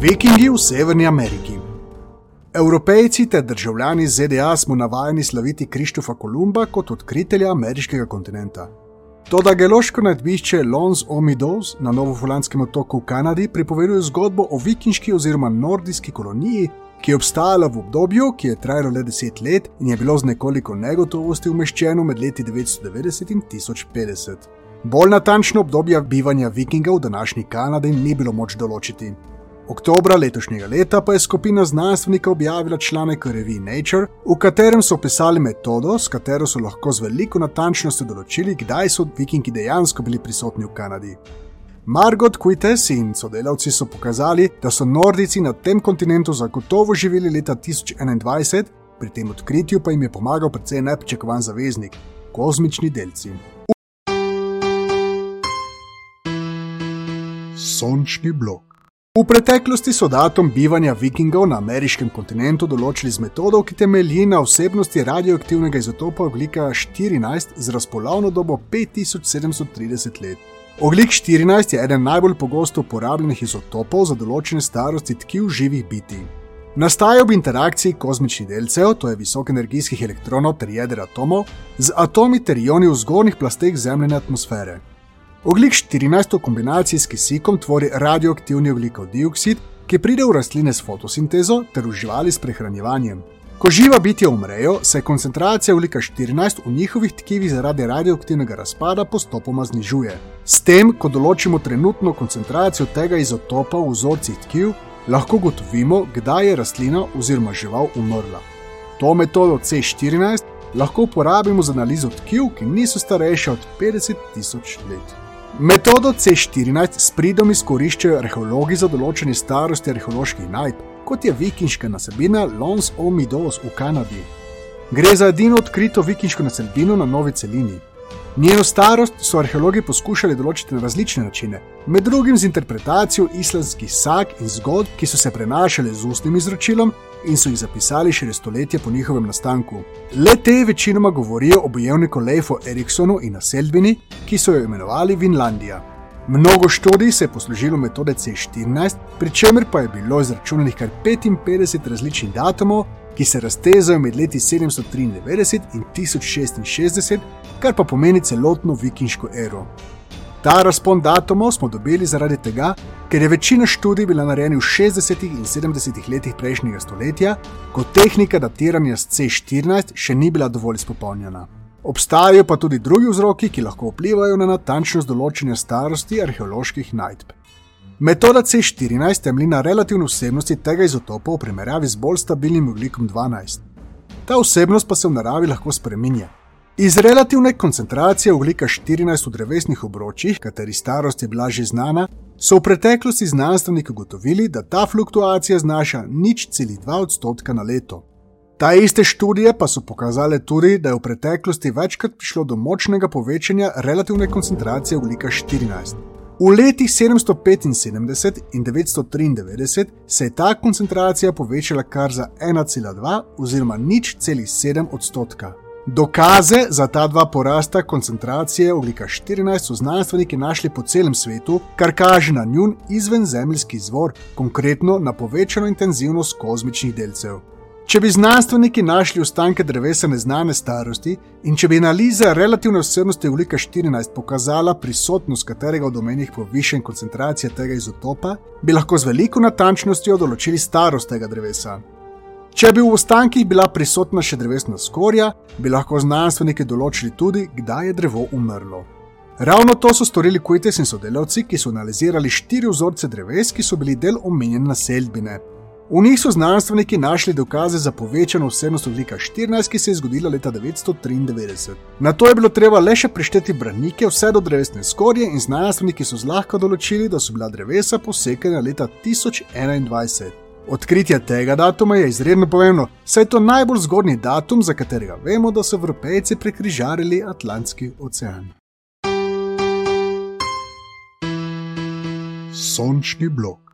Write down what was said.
Vikingi v Severni Ameriki. Evropejci ter državljani ZDA smo navajeni slaviti Krištofa Kolumba kot odkritelja ameriškega kontinenta. Toda geološko nadbišče Lons Omidos na Novofulandskem otoku v Kanadi pripoveduje zgodbo o vikinški oziroma nordijski koloniji, ki je obstajala v obdobju, ki je trajalo le 10 let in je bilo z nekoliko negotovosti umeščeno med leti 990 in 1050. Bolj natančno obdobje bivanja vikingov v današnji Kanadi ni bilo moč določiti. Oktobra letošnjega leta pa je skupina znanstvenikov objavila članek v reviji Nature, v katerem so opisali metodo, s katero so lahko z veliko natančnostjo določili, kdaj so vikingi dejansko bili prisotni v Kanadi. Margot Quites in sodelavci so pokazali, da so Nordici na tem kontinentu zagotovo živeli leta 1021, pri tem odkritju pa jim je pomagal precej nepričakovan zaveznik - kozmični delci. Sončni blok. V preteklosti so datum bivanja vikingov na ameriškem kontinentu določili z metodo, ki temelji na vsebnosti radioaktivnega izotopa oglika 14 z razpolovno dobo 5730 let. Oglik 14 je eden najbolj pogosto uporabljenih izotopov za določene starosti tkiv živih bitij. Nastaja ob interakciji kozmičnih delcev, to je visokenergijskih elektronov ter jeder atomov, z atomi ter ioni v zgornjih plasteh zemljene atmosfere. Oglik 14 v kombinaciji s kisikom tvori radioaktivni oglikov dioksid, ki pride v rastline s fotosintezo ter v živali s prehranjevanjem. Ko živa bitja umrejo, se koncentracija oglika 14 v njihovih tkivih zaradi radioaktivnega razpada postopoma znižuje. S tem, ko določimo trenutno koncentracijo tega izotopa v vzorcih tkiv, lahko gotovimo, kdaj je rastlina oziroma žival umrla. To metodo C14 lahko uporabimo za analizo tkiv, ki niso starejše od 50 tisoč let. Metodo C14 s pridom izkoriščajo arheologi za določanje starosti arheoloških najdb, kot je vikinška naselbina Lons Omidos v Kanadi. Gre za edino odkrito vikinško naselbino na novi celini. Njeno starost so arheologi poskušali določiti na različne načine, med drugim z interpretacijo islamskih sag in zgodb, ki so se prenašale z ustnim izročilom in so jih zapisali šele stoletje po njihovem nastanku. Le te večinoma govorijo o bojevniku Leifu Eriksonu in naselbini, ki so jo imenovali Vinlandija. Mnogo študij se je poslužilo metode C14, pri čemer pa je bilo izračunanih kar 55 različnih datumov, ki se raztezajo med leti 793 in 1066, kar pa pomeni celotno vikinško ero. Ta razpon datumov smo dobili zaradi tega, ker je večina študij bila narejena v 60. in 70. letih prejšnjega stoletja, ko tehnika datiranja s C14 še ni bila dovolj izpopolnjena. Obstajajo pa tudi drugi vzroki, ki lahko vplivajo na natančnost določanja starosti arheoloških najdb. Metoda C14 temelji na relativni vsebnosti tega izotopa v primerjavi z bolj stabilnim oglikom 12. Ta vsebnost pa se v naravi lahko spremenja. Iz relativne koncentracije oglika 14 v drevesnih obročih, kateri starost je bila že znana, so v preteklosti znanstveniki ugotovili, da ta fluktuacija znaša nič celi 2 odstotka na leto. Ta iste študije pa so pokazale tudi, da je v preteklosti večkrat prišlo do močnega povečanja relativne koncentracije oglika 14. V letih 775 in 993 se je ta koncentracija povečala kar za 1,2 oziroma nič celih 7 odstotka. Dokaze za ta dva porasta koncentracije oglika 14 so znanstveniki našli po celem svetu, kar kaže na njun izvenzemljski izvor, konkretno na povečano intenzivnost kozmičnih delcev. Če bi znanstveniki našli ostanke drevesa neznane starosti in če bi analiza relativne vsebnosti oglika 14 pokazala prisotnost katerega od omenjenih povišen koncentracije tega izotopa, bi lahko z veliko natančnostjo določili starost tega drevesa. Če bi v ostankih bila prisotna še drevesna skorja, bi lahko znanstveniki določili tudi, kdaj je drevo umrlo. Ravno to so storili Kujtes in sodelavci, ki so analizirali štiri vzorce dreves, ki so bili del omenjene naselbine. V njih so znanstveniki našli dokaze za povečano vsebnost oglika 14, ki se je zgodila leta 993. Na to je bilo treba le še prešteti branike vse do drevesne skorje in znanstveniki so zlahka določili, da so bila drevesa posekana leta 1021. Odkritje tega datuma je izredno pomembno, saj je to najbolj zgodni datum, za katerega vemo, da so Evropejci prekrižarili Atlantski ocean. Sončni blok.